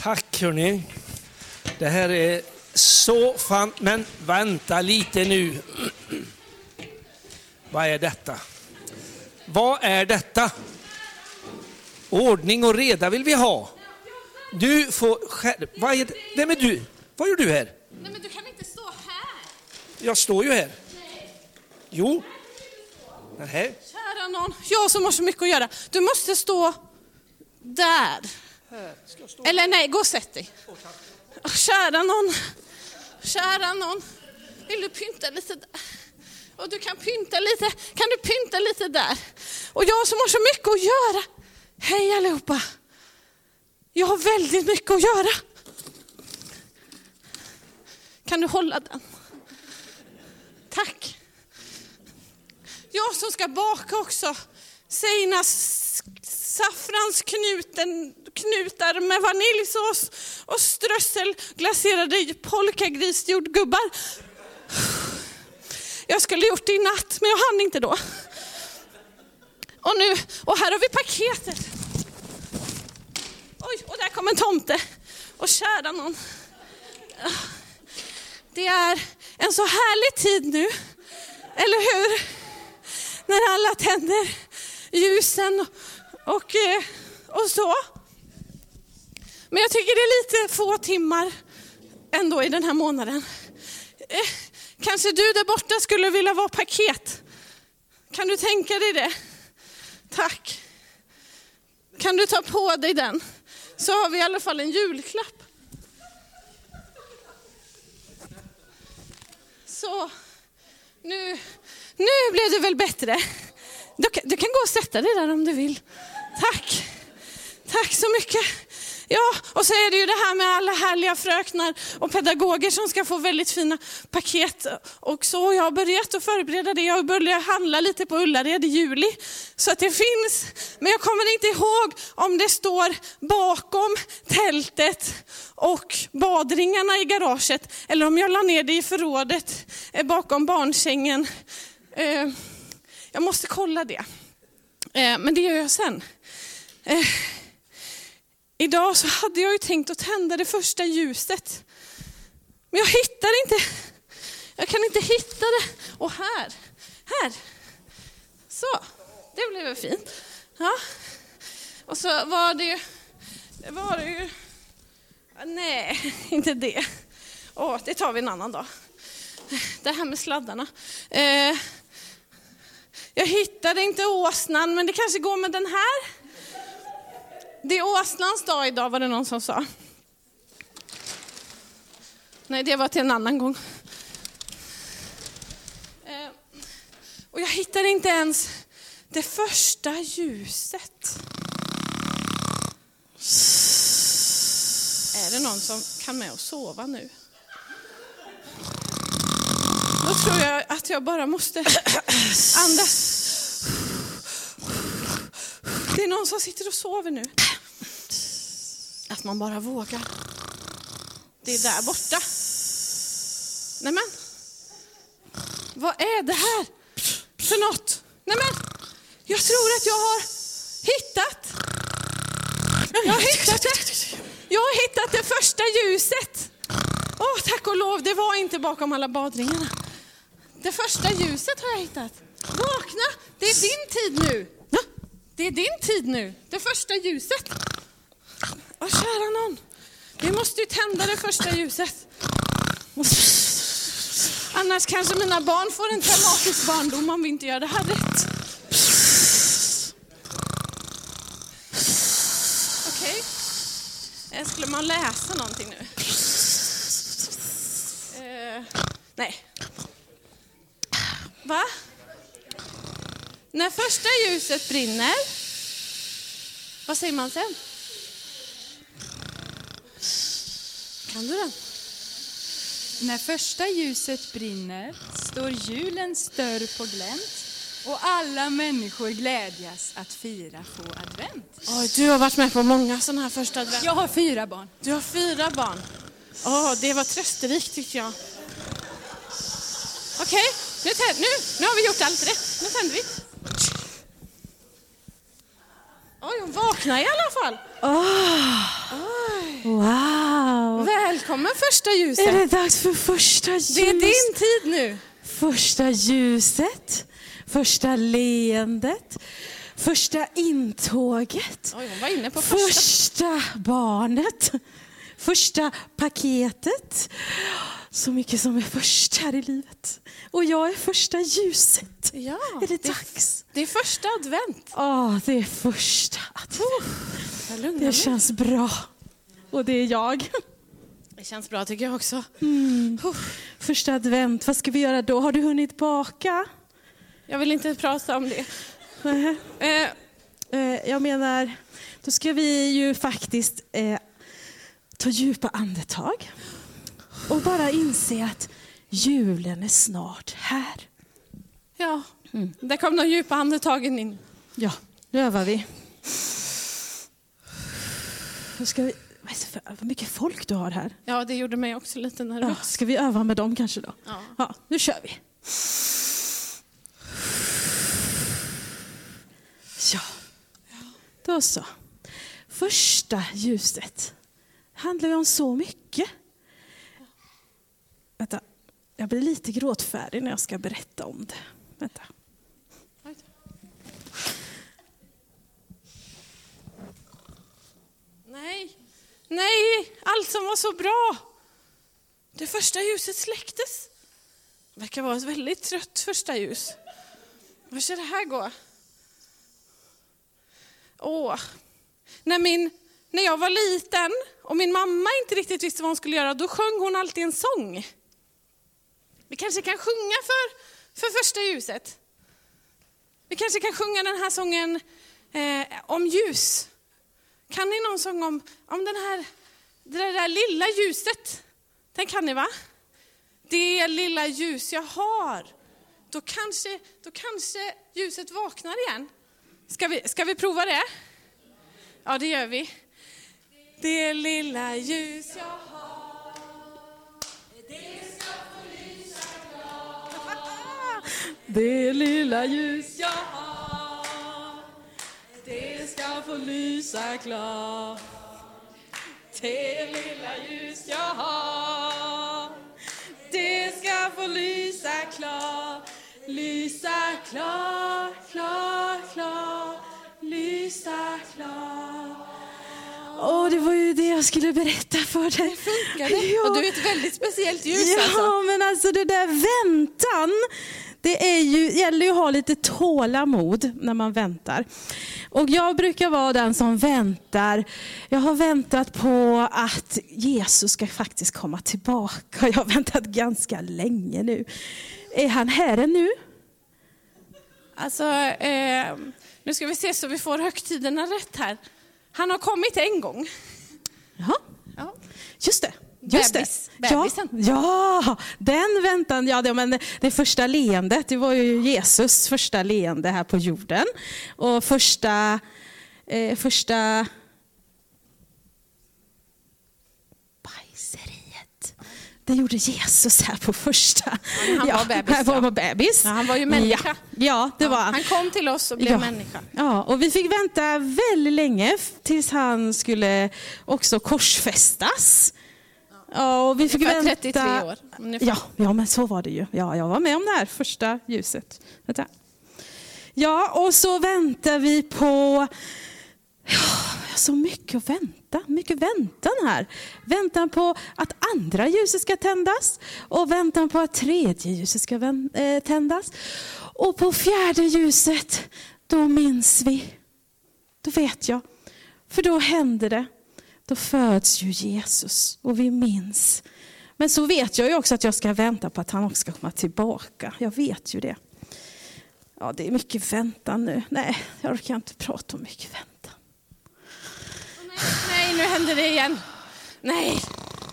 Tack hörni. Det här är så fan... Men vänta lite nu. Vad är detta? Vad är detta? Ordning och reda vill vi ha. Du får skär... Vad är det? Vem är du? Vad gör du här? Nej men du kan inte stå här. Jag står ju här. Jo. Nähä. Kära någon, jag som har så mycket att göra. Du måste stå där. Eller nej, gå och sätt dig. Oh, Kära någon, kära någon. Vill du pynta lite där? Och du kan pynta lite, kan du pynta lite där? Och jag som har så mycket att göra. Hej allihopa. Jag har väldigt mycket att göra. Kan du hålla den? Tack. Jag som ska baka också. Seinas saffransknutar saffransknuten knutar med vaniljsås och strössel glaserade polkagrisjordgubbar. Jag skulle gjort det i natt, men jag hann inte då. Och nu, och här har vi paketet. Oj, och där kom en tomte. Och kära någon. Det är en så härlig tid nu, eller hur? När alla tänder ljusen och, eh, och så. Men jag tycker det är lite få timmar ändå i den här månaden. Eh, kanske du där borta skulle vilja vara paket? Kan du tänka dig det? Tack. Kan du ta på dig den? Så har vi i alla fall en julklapp. Så, nu, nu blev det väl bättre. Du, du kan gå och sätta dig där om du vill. Tack. Tack så mycket. Ja, och så är det ju det här med alla härliga fröknar och pedagoger som ska få väldigt fina paket. Och så jag har börjat att förbereda det. Jag började handla lite på Ullared i juli. Så att det finns. Men jag kommer inte ihåg om det står bakom tältet och badringarna i garaget. Eller om jag la ner det i förrådet eh, bakom barnsängen. Eh, jag måste kolla det. Eh, men det gör jag sen. Eh, Idag så hade jag ju tänkt att tända det första ljuset. Men jag hittar inte. Jag kan inte hitta det. Och här, här. Så, det blev väl fint. Ja. Och så var det ju, det var det ju, nej, inte det. Åh, det tar vi en annan dag. Det här med sladdarna. Eh, jag hittade inte åsnan, men det kanske går med den här. Det är åsnans dag idag var det någon som sa. Nej, det var till en annan gång. Eh, och jag hittar inte ens det första ljuset. Är det någon som kan med och sova nu? Då tror jag att jag bara måste andas. Det är någon som sitter och sover nu. Att man bara vågar. Det är där borta. Nej men. Vad är det här för något? Nej men. Jag tror att jag har hittat. Jag har hittat det. Jag har hittat det första ljuset. Åh, tack och lov, det var inte bakom alla badringarna. Det första ljuset har jag hittat. Vakna, det är din tid nu. Det är din tid nu. Det första ljuset. Åh, kära någon. Vi måste ju tända det första ljuset. Annars kanske mina barn får en traumatisk barndom om vi inte gör det här rätt. Okej. Okay. Skulle man läsa någonting nu? Eh, nej. Va? När första ljuset brinner, vad säger man sen? Kan du den? När första ljuset brinner står julens dörr på glänt och alla människor glädjas att fira få advent. Oj, du har varit med på många sådana här första advent. Jag har fyra barn. Du har fyra barn. Åh, det var trösterikt tyckte jag. Okej, nu, tänd- nu, nu har vi gjort allt rätt. Nu tänder vi. Vaknade i alla fall. Oj. Wow! Välkommen första ljuset. Är det dags för första ljus? Det är din tid nu. Första ljuset, första leendet, första intåget, Oj, hon var inne på första. första barnet, första paketet. Så mycket som är först här i livet. Och jag är första ljuset. Ja, är det det, dags? det är första advent. Ja, det är första advent. Lugnar Det känns bra. Och det är jag. det känns bra tycker jag också. Första advent, vad ska vi göra då? Har du hunnit baka? Jag vill inte prata om det. Eh, Eh, Jag menar, då ska vi ju faktiskt eh, ta djupa andetag och bara inse att julen är snart här. ja, där kom de djupa andetagen in. Ja, nu övar vi. Ska vi vad, mycket folk du har här. Ja, det gjorde mig också lite Ja, nervös. ska vi öva med dem kanske då? Ja. Ja, nu kör vi. Ja, då så. Första ljuset handlar ju om så mycket. Jag blir lite gråtfärdig när jag ska berätta om det. Vänta. Nej, nej, allt som var så bra. Det första ljuset släcktes. Det verkar vara ett väldigt trött första ljus. Hur ska det här gå? Åh, när, min, när jag var liten och min mamma inte riktigt visste vad hon skulle göra, då sjöng hon alltid en sång. Vi kanske kan sjunga för, för första ljuset. Vi kanske kan sjunga den här sången eh, om ljus. Kan ni någon sång om, om den här, det där, lilla ljuset? Den kan ni va? Det lilla ljus jag har. Då kanske, då kanske ljuset vaknar igen. Ska vi, ska vi prova det? Ja, det gör vi. Det lilla ljus jag har Det lilla ljus jag har Det ska få lysa klart Det lilla ljus jag har Det ska få lysa klart Lysa klart, klart, klart Lysa klart Åh, det var ju det jag skulle berätta för dig. Det? Ja. Och du är ett väldigt speciellt ljus Ja, alltså. men alltså det där väntan, det är ju, gäller ju att ha lite tålamod när man väntar. Och jag brukar vara den som väntar. Jag har väntat på att Jesus ska faktiskt komma tillbaka. Jag har väntat ganska länge nu. Är han här ännu? Alltså, eh, nu ska vi se så vi får högtiderna rätt här. Han har kommit en gång. Ja, Ja. just det. Just Bebis. det. Bebisen. Ja, ja, den väntan. Ja, det, men det första leendet, det var ju Jesus första leende här på jorden. Och första, eh, första bajseriet. Det gjorde Jesus här på första. han var bebis, Han var, ja. bebis. Ja, han var ju människa. Ja, ja det var han. Kom till oss och blev Ja. människa. Ja, och vi fick vänta väldigt länge tills han skulle också korsfästas. Ja, och vi fick vänta... 33 år, ungefär. Ja, ja, men så var det ju. Ja, jag var med om det här första ljuset. Vänta. Ja, och så väntar vi på... Ja, så mycket att vänta. Mycket väntan här. Väntan på att andra ljuset ska tändas och väntan på att tredje ljuset ska eh, tändas. Och på fjärde ljuset, då minns vi. Då vet jag. För då händer det. Då föds ju Jesus och vi minns. Men så vet jag ju också att jag ska vänta på att han också ska komma tillbaka. Jag vet ju det. Ja, det är mycket väntan nu. Nej, jag orkar inte prata om mycket väntan. Nej, nu händer det igen. Nej,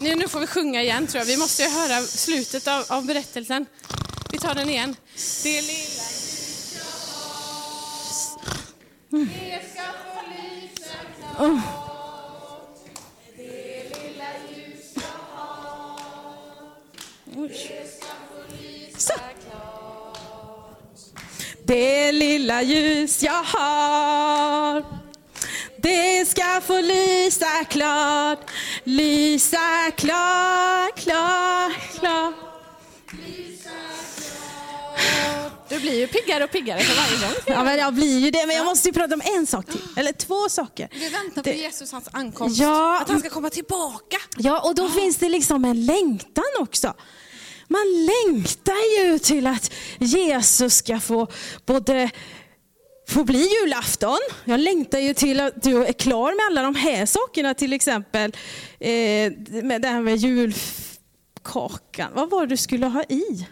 nu, nu får vi sjunga igen tror jag. Vi måste ju höra slutet av, av berättelsen. Vi tar den igen. Det lilla ljus jag har, det ska få lysa klart. Det ska få lysa klart. Det lilla ljus jag har Det ska få lysa klart, lysa klart, klart, klart. Du blir ju piggare och piggare för varje gång. Ja, men jag blir ju det, men jag måste ju prata om en sak till. Eller två saker. Du väntar Det- på Jesus, hans ankomst. Ja. Att han ska komma tillbaka. Ja, och då finns det liksom en längtan också. Man längtar ju till att Jesus ska få både få bli julafton. Jag längtar ju till att du är klar med alla de här sakerna, till exempel eh, med det här med julkakan. Vad var det du skulle ha i?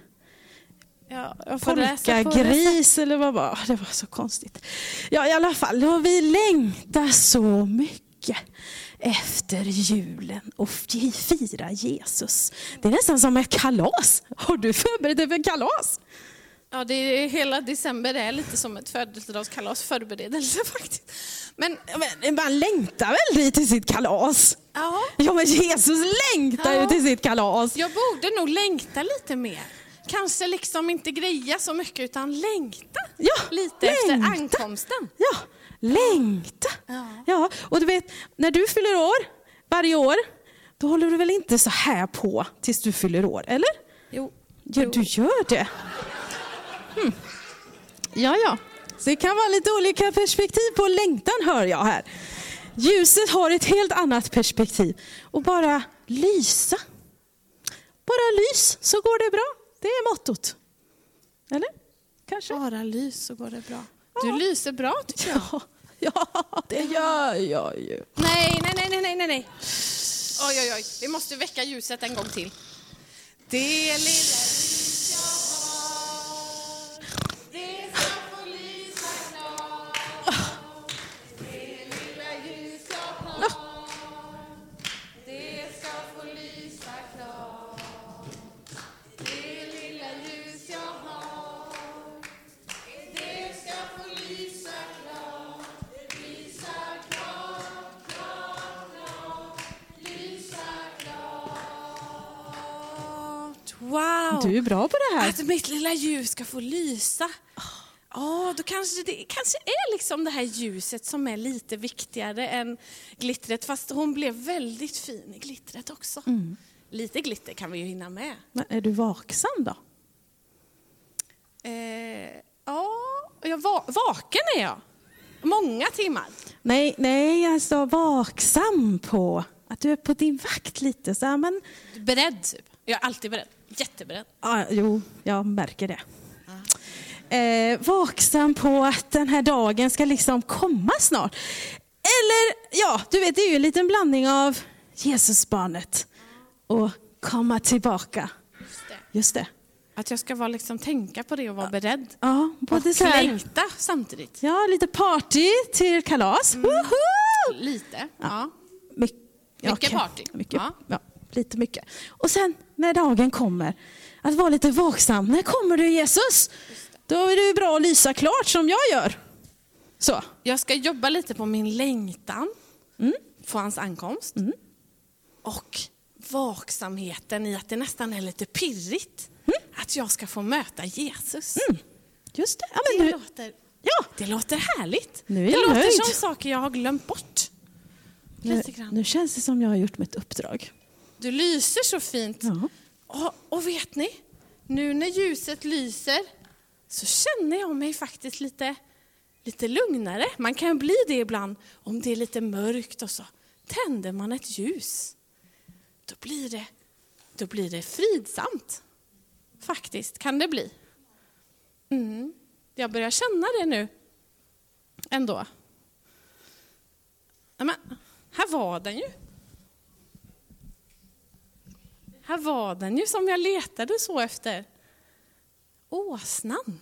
Ja. Polkagris eller vad var det? var så konstigt. Ja, i alla fall, och vi längtar så mycket efter julen och fi- fira Jesus. Det är nästan som ett kalas. Har du förberett dig för kalas? Ja, det är, hela december är lite som ett födelsedagskalas förberedelse faktiskt. Men Men Man längtar väl dit till sitt kalas? ja, Ja, men Jesus längtar ju Ja. till sitt kalas. jag borde nog längta lite mer. Kanske liksom inte greja så mycket utan längta Ja, lite efter längta. ankomsten. Ja, längta. Ja. Ja, och du vet, när du fyller år, varje år, då håller du väl inte så här på tills du fyller år, eller? Jo. Ja, du gör det. Hmm. Ja, ja. Så det kan vara lite olika perspektiv på längtan, hör jag här. Ljuset har ett helt annat perspektiv. Och bara lysa. Bara lys, så går det bra. Det är mottot. Eller? Kanske? Bara lys så går det bra. Du lyser bra tycker jag. Ja, ja det gör jag ju. Nej, nej, nej, nej, nej, nej, nej. Oj, oj, oj. Vi måste väcka ljuset en gång till. Det Du är bra på det här. Att mitt lilla ljus ska få lysa. Ja, då kanske det kanske är liksom det här ljuset som är lite viktigare än glittret. Fast hon blev väldigt fin i glittret också. Lite glitter kan vi ju hinna med. Men är du vaksam då? Eh, ja, jag va vaken är jag. Många timmar. Nej, nej, alltså vaksam på att du är på din vakt lite. Så här, men, Beredd typ. Jag är alltid beredd. Jätteberedd. ja, jo, jag märker det. Eh, vaksam på att den här dagen ska liksom komma snart. Eller, ja, du vet, det är ju en liten blandning av Jesusbarnet och komma tillbaka. Just det. Just det. Att jag ska vara liksom, tänka på det och vara beredd. Ja, både Och så här, längta samtidigt. ja, lite party till kalas. Woho! Lite. Ja. My- ja, Mycket kan- party. Mycket, Ja. ja. Lite mycket. Och sen när dagen kommer, att vara lite vaksam. När kommer du Jesus? Då är det bra att lysa klart som jag gör. Så. Jag ska jobba lite på min längtan Mm. på hans ankomst. Och vaksamheten i att det nästan är lite pirrigt. Att jag ska få möta Jesus. Just det. Ja, men Det, nu, låter, ja, det låter härligt. Nu är det låter nöjd. som saker jag har glömt bort. nu, nu känns det som jag har gjort mitt uppdrag. Du lyser så fint. Ja. Och, och vet ni, nu när ljuset lyser så känner jag mig faktiskt lite, lite lugnare. Man kan bli det ibland om det är lite mörkt och så tänder man ett ljus. Då blir det, då blir det fridsamt. Faktiskt, kan det bli. Mm. Jag börjar känna det nu. Ändå. Men, här var den ju. Här var den ju som jag letade så efter. Åsnan.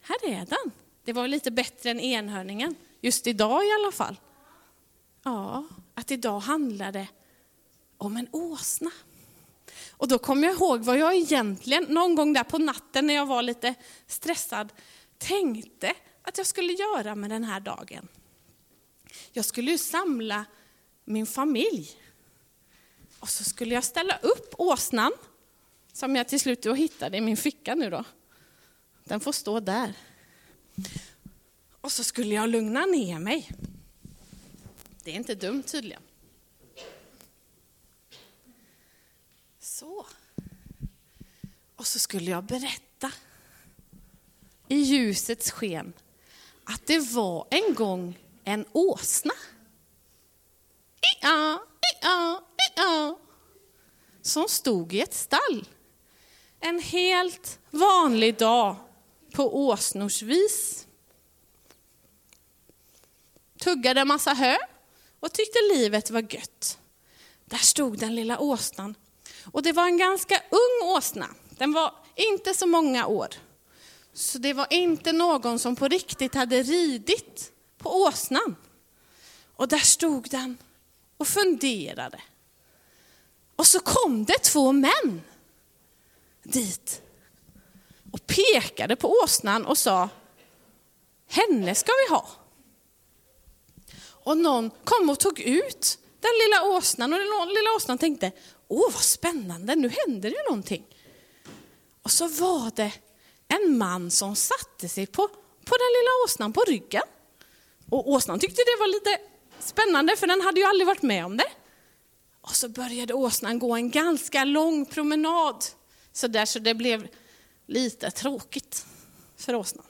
Här är den. Det var lite bättre än enhörningen. Just idag i alla fall. Ja, att idag handlar det om en åsna. Och då kom jag ihåg vad jag egentligen, någon gång där på natten när jag var lite stressad, tänkte att jag skulle göra med den här dagen. Jag skulle ju samla min familj. Och så skulle jag ställa upp åsnan, som jag till slut då hittade i min ficka nu då. Den får stå där. Och så skulle jag lugna ner mig. Det är inte dumt tydligen. Så. Och så skulle jag berätta i ljusets sken att det var en gång en åsna. Ja, som stod i ett stall. En helt vanlig dag på åsnors vis. Tuggade en massa hö och tyckte livet var gött. Där stod den lilla åsnan. Och det var en ganska ung åsna. Den var inte så många år. Så det var inte någon som på riktigt hade ridit på åsnan. Och där stod den och funderade. Och så kom det två män dit och pekade på åsnan och sa, henne ska vi ha. Och någon kom och tog ut den lilla åsnan och den lilla åsnan tänkte, åh vad spännande, nu händer det någonting. Och så var det en man som satte sig på, på den lilla åsnan på ryggen. Och åsnan tyckte det var lite spännande för den hade ju aldrig varit med om det. Och så började åsnan gå en ganska lång promenad. Så där så det blev lite tråkigt för åsnan.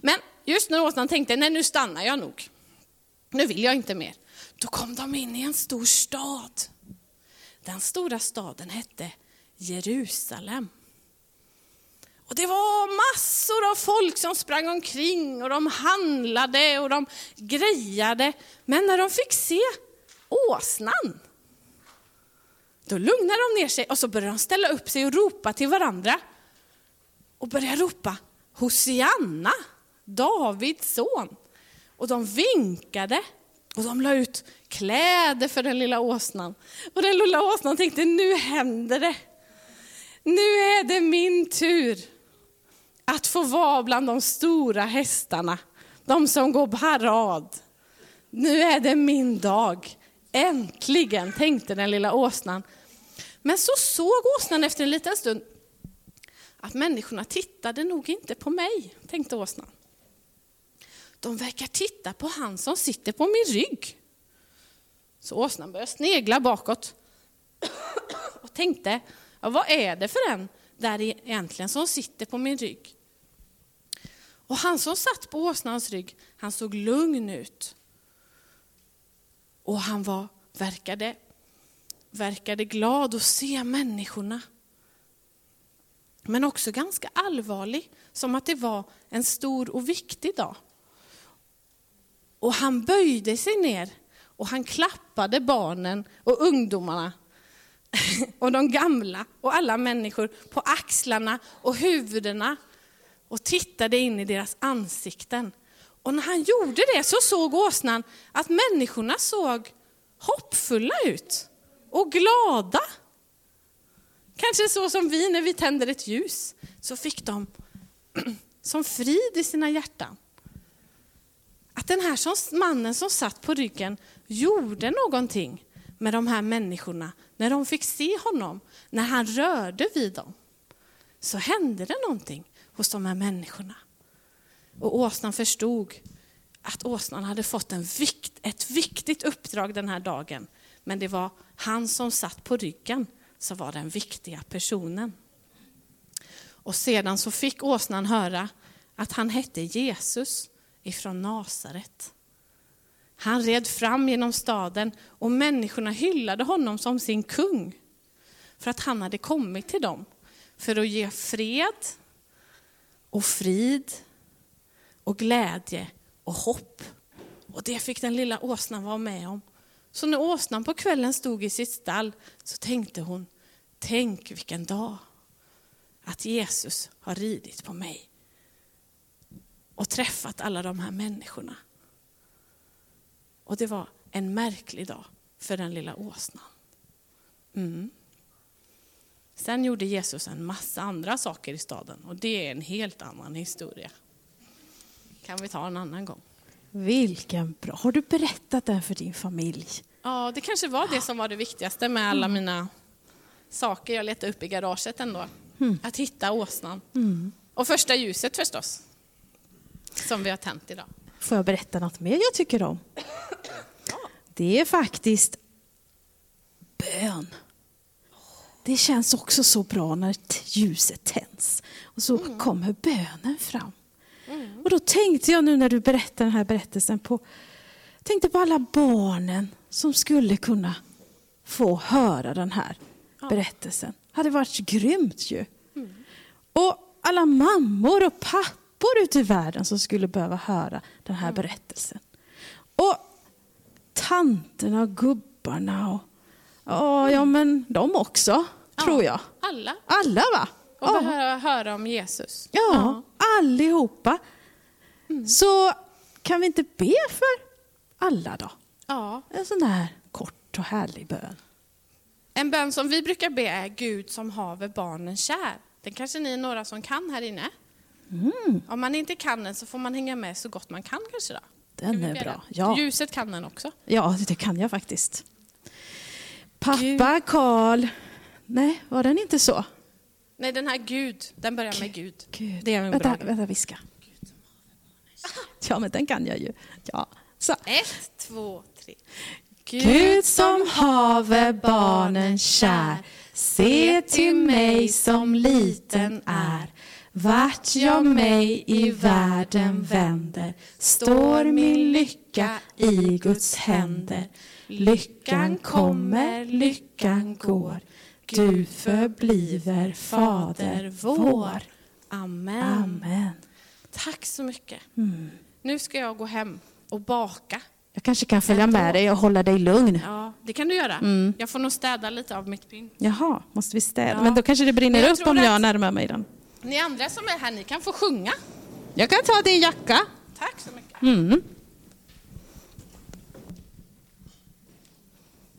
Men just när åsnan tänkte, nej nu stannar jag nog. Nu vill jag inte mer. Då kom de in i en stor stad. Den stora staden hette Jerusalem. Och det var massor av folk som sprang omkring och de handlade och de grejade. Men när de fick se åsnan, då lugnade de ner sig och så började de ställa upp sig och ropa till varandra. Och började ropa Hosianna, Davids son. Och de vinkade och de la ut kläder för den lilla åsnan. Och den lilla åsnan tänkte, nu händer det. Nu är det min tur att få vara bland de stora hästarna, de som går parad. Nu är det min dag. Äntligen, tänkte den lilla åsnan. Men så såg åsnan efter en liten stund att människorna tittade nog inte på mig, tänkte åsnan. De verkar titta på han som sitter på min rygg. Så åsnan började snegla bakåt och tänkte, ja, vad är det för en där e-, egentligen som sitter på min rygg? Och han som satt på åsnans rygg, han såg lugn ut. Och han var, verkade, verkade glad att se människorna. Men också ganska allvarlig, som att det var en stor och viktig dag. Och han böjde sig ner och han klappade barnen och ungdomarna och de gamla och alla människor på axlarna och huvudena och tittade in i deras ansikten. Och när han gjorde det så såg åsnan att människorna såg hoppfulla ut och glada. Kanske så som vi när vi tänder ett ljus, så fick de som frid i sina hjärtan. Att den här mannen som satt på ryggen gjorde någonting med de här människorna när de fick se honom, när han rörde vid dem. Så hände det någonting hos de här människorna. Och åsnan förstod att åsnan hade fått en vikt, ett viktigt uppdrag den här dagen. Men det var han som satt på ryggen som var den viktiga personen. Och sedan så fick åsnan höra att han hette Jesus ifrån Nasaret. Han red fram genom staden och människorna hyllade honom som sin kung. För att han hade kommit till dem för att ge fred och frid och glädje och hopp. Och det fick den lilla åsnan vara med om. Så när åsnan på kvällen stod i sitt stall så tänkte hon, tänk vilken dag att Jesus har ridit på mig och träffat alla de här människorna. Och det var en märklig dag för den lilla åsnan. Mm. Sen gjorde Jesus en massa andra saker i staden och det är en helt annan historia. kan vi ta en annan gång. Vilken bra. Har du berättat det för din familj? Ja, det kanske var det som var det viktigaste med alla mina saker jag letade upp i garaget ändå. Mm. Att hitta åsnan. Mm. Och första ljuset förstås. Som vi har tänt idag. Får jag berätta något mer jag tycker om? det är faktiskt bön. Det känns också så bra när ljuset tänds och så kommer bönen fram. Och då tänkte jag nu när du berättade den här berättelsen på, tänkte på alla barnen som skulle kunna få höra den här berättelsen. Det hade varit grymt ju. Och alla mammor och pappor ute i världen som skulle behöva höra den här berättelsen. Och tanterna och gubbarna och ja, ja men de också, tror jag. Alla. Alla va? Och Ja. behöva höra om Jesus. Ja, allihopa. Så kan vi inte be för alla då? ja. En sån här kort och härlig bön. En bön som vi brukar be är Gud som haver barnen kär. Den kanske ni är några som kan här inne. Mm. Om man inte kan den så får man hänga med så gott man kan kanske då. Den vi är bra. Ja. Ljuset kan den också. ja, det kan jag faktiskt. Pappa Karl. Nej, var den inte så? Nej, den här Gud, den börjar med Gud. Gud. Det är en vänta, bra vänta, viska. Ja, men den kan jag ju. Ja. Så. Ett, två, tre. Gud som haver barnen kär, se till mig som liten är. Vart jag mig i världen vänder, står min lycka i Guds händer. Lyckan kommer, lyckan går, du förbliver Fader vår. Amen. Amen. Tack så mycket. Mm. Nu ska jag gå hem och baka. Jag kanske kan följa med dig och hålla dig lugn. Ja, det kan du göra. Mm. Jag får nog städa lite av mitt pynt. Jaha, måste vi städa? Ja. Men då kanske det brinner jag upp om jag närmar mig den. Ni andra som är här, ni kan få sjunga. Jag kan ta din jacka. Tack så mycket. Mm.